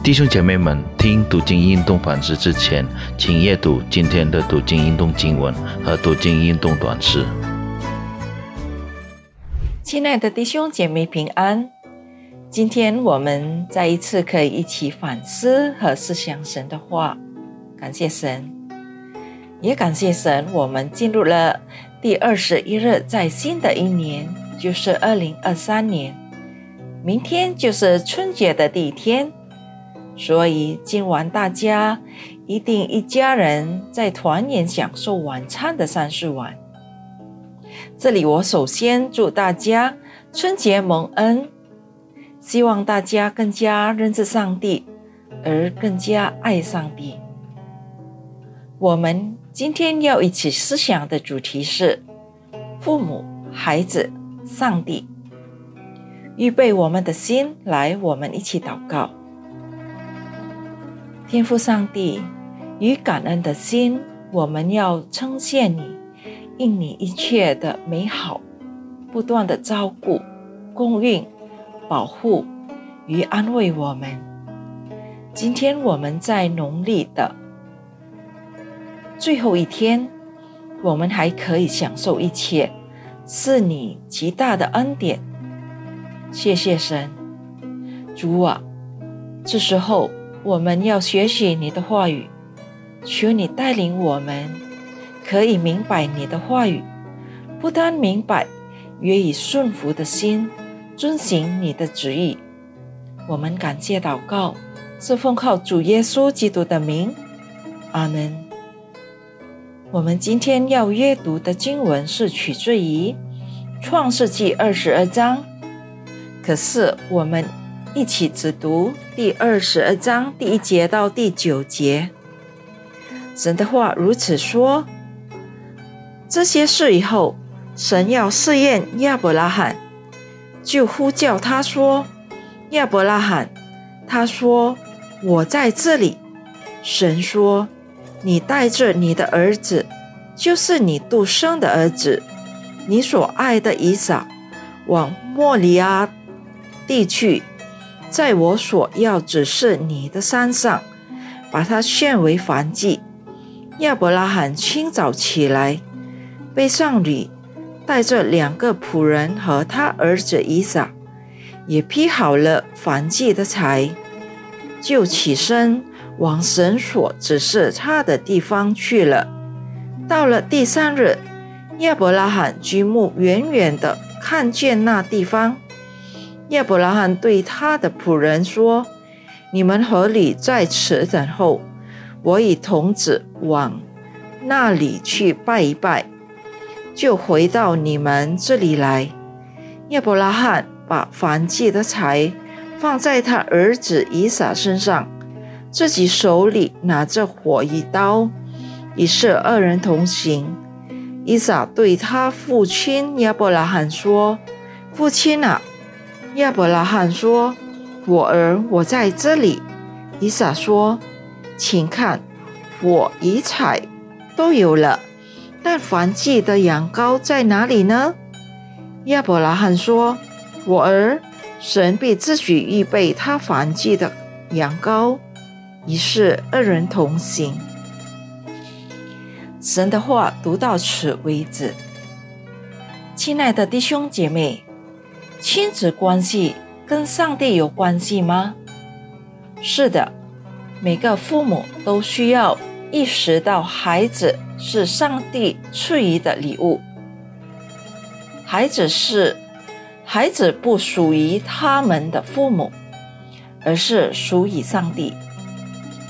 弟兄姐妹们，听读经运动反思之前，请阅读今天的读经运动经文和读经运动短诗。亲爱的弟兄姐妹平安，今天我们再一次可以一起反思和思想神的话，感谢神，也感谢神，我们进入了第二十一日，在新的一年，就是二零二三年，明天就是春节的第一天。所以今晚大家一定一家人在团圆享受晚餐的三四晚。这里我首先祝大家春节蒙恩，希望大家更加认识上帝，而更加爱上帝。我们今天要一起思想的主题是父母、孩子、上帝。预备我们的心，来，我们一起祷告。天父上帝，与感恩的心，我们要称谢你，应你一切的美好，不断的照顾、供应、保护与安慰我们。今天我们在农历的最后一天，我们还可以享受一切，是你极大的恩典。谢谢神，主啊，这时候。我们要学习你的话语，求你带领我们，可以明白你的话语，不单明白，也以顺服的心遵行你的旨意。我们感谢祷告，是奉靠主耶稣基督的名，阿门。我们今天要阅读的经文是取自于创世纪二十二章，可是我们。一起只读第二十二章第一节到第九节。神的话如此说：这些事以后，神要试验亚伯拉罕，就呼叫他说：“亚伯拉罕。”他说：“我在这里。”神说：“你带着你的儿子，就是你独生的儿子，你所爱的以撒，往莫里亚地去。”在我所要指示你的山上，把它献为燔祭。亚伯拉罕清早起来，背上驴，带着两个仆人和他儿子以撒，也劈好了燔祭的柴，就起身往神所指示他的地方去了。到了第三日，亚伯拉罕举目远远的看见那地方。亚伯拉罕对他的仆人说：“你们合理在此等候，我与童子往那里去拜一拜，就回到你们这里来。”亚伯拉罕把凡祭的柴放在他儿子以撒身上，自己手里拿着火一刀，以是二人同行。以撒对他父亲亚伯拉罕说：“父亲啊！”亚伯拉罕说：“我儿，我在这里。”以撒说：“请看，火与柴都有了，但燔祭的羊羔在哪里呢？”亚伯拉罕说：“我儿，神必自己预备他燔祭的羊羔。”于是二人同行。神的话读到此为止。亲爱的弟兄姐妹。亲子关系跟上帝有关系吗？是的，每个父母都需要意识到，孩子是上帝赐予的礼物。孩子是孩子不属于他们的父母，而是属于上帝。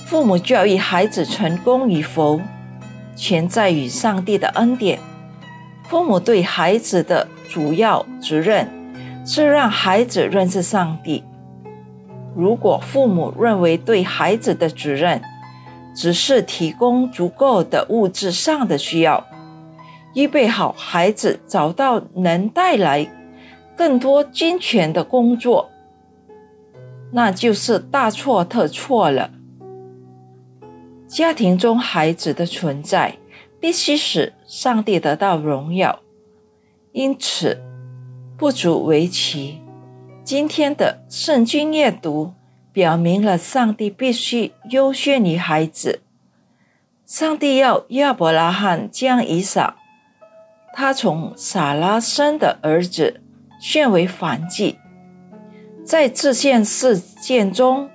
父母教育孩子成功与否，全在于上帝的恩典。父母对孩子的主要责任。是让孩子认识上帝。如果父母认为对孩子的责任只是提供足够的物质上的需要，预备好孩子找到能带来更多金钱的工作，那就是大错特错了。家庭中孩子的存在必须使上帝得到荣耀，因此。不足为奇。今天的圣经阅读表明了上帝必须优先于孩子。上帝要亚伯拉罕将以撒，他从撒拉生的儿子，献为反祭。在这件事件中，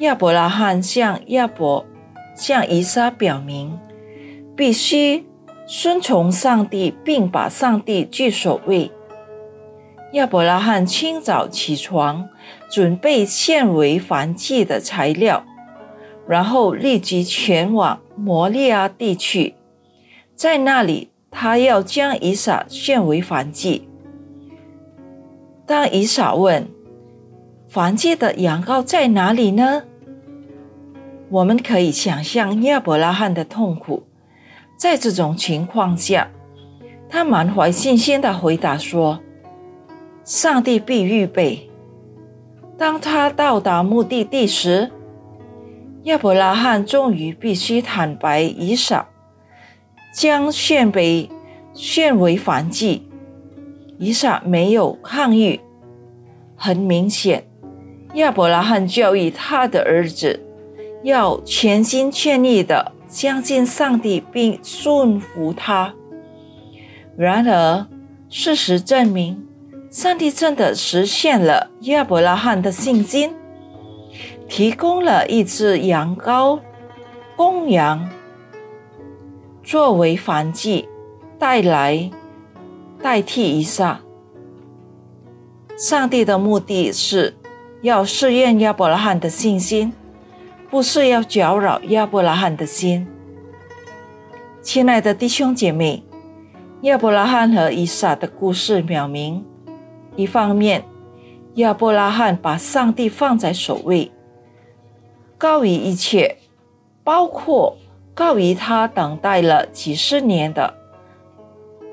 亚伯拉罕向亚伯、向以撒表明，必须顺从上帝，并把上帝据首位。亚伯拉罕清早起床，准备献为燔祭的材料，然后立即前往摩利亚地区，在那里，他要将以撒献为燔祭。当以撒问：“燔祭的羊羔在哪里呢？”我们可以想象亚伯拉罕的痛苦。在这种情况下，他满怀信心的回答说。上帝必预备。当他到达目的地时，亚伯拉罕终于必须坦白以撒将献为献为燔祭。以撒没有抗议。很明显，亚伯拉罕教育他的儿子要全心全意的相信上帝并顺服他。然而，事实证明。上帝真的实现了亚伯拉罕的信心，提供了一只羊羔公羊作为燔祭，带来代替以撒。上帝的目的是要试验亚伯拉罕的信心，不是要搅扰亚伯拉罕的心。亲爱的弟兄姐妹，亚伯拉罕和以撒的故事表明。一方面，亚伯拉罕把上帝放在首位，高于一切，包括高于他等待了几十年的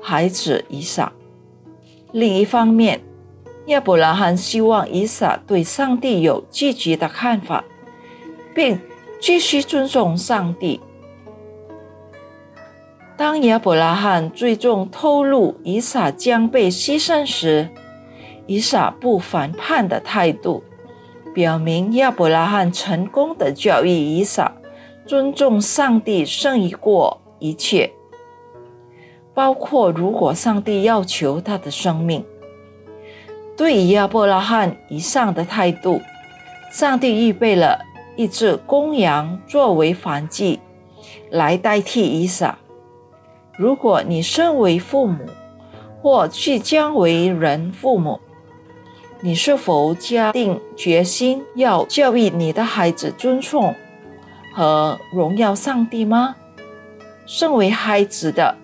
孩子以撒。另一方面，亚伯拉罕希望以撒对上帝有积极的看法，并继续尊重上帝。当亚伯拉罕最终透露以撒将被牺牲时，以撒不反叛的态度，表明亚伯拉罕成功的教育以撒尊重上帝胜于过一切，包括如果上帝要求他的生命。对于亚伯拉罕以上的态度，上帝预备了一只公羊作为燔祭，来代替以撒。如果你身为父母，或即将为人父母，你是否下定决心要教育你的孩子尊重和荣耀上帝吗？身为孩子的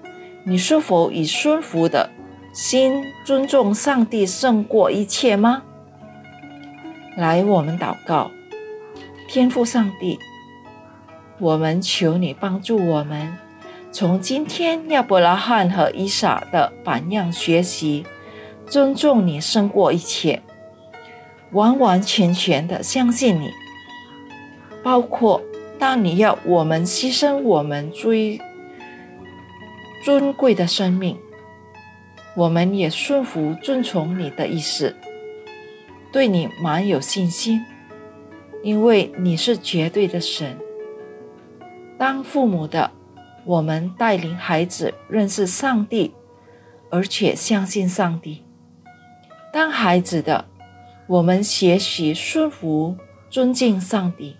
你，是否以顺服的心尊重上帝胜过一切吗？来，我们祷告，天父上帝，我们求你帮助我们，从今天亚伯拉罕和伊莎的榜样学习，尊重你胜过一切。完完全全的相信你，包括当你要我们牺牲我们最尊贵的生命，我们也顺服遵从你的意思，对你蛮有信心，因为你是绝对的神。当父母的，我们带领孩子认识上帝，而且相信上帝；当孩子的。我们学习顺服、尊敬上帝。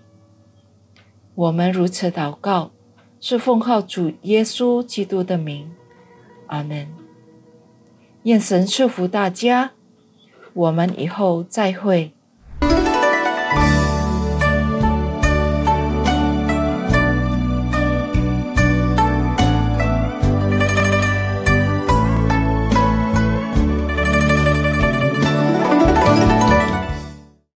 我们如此祷告，是奉靠主耶稣基督的名。阿门。愿神赐福大家。我们以后再会。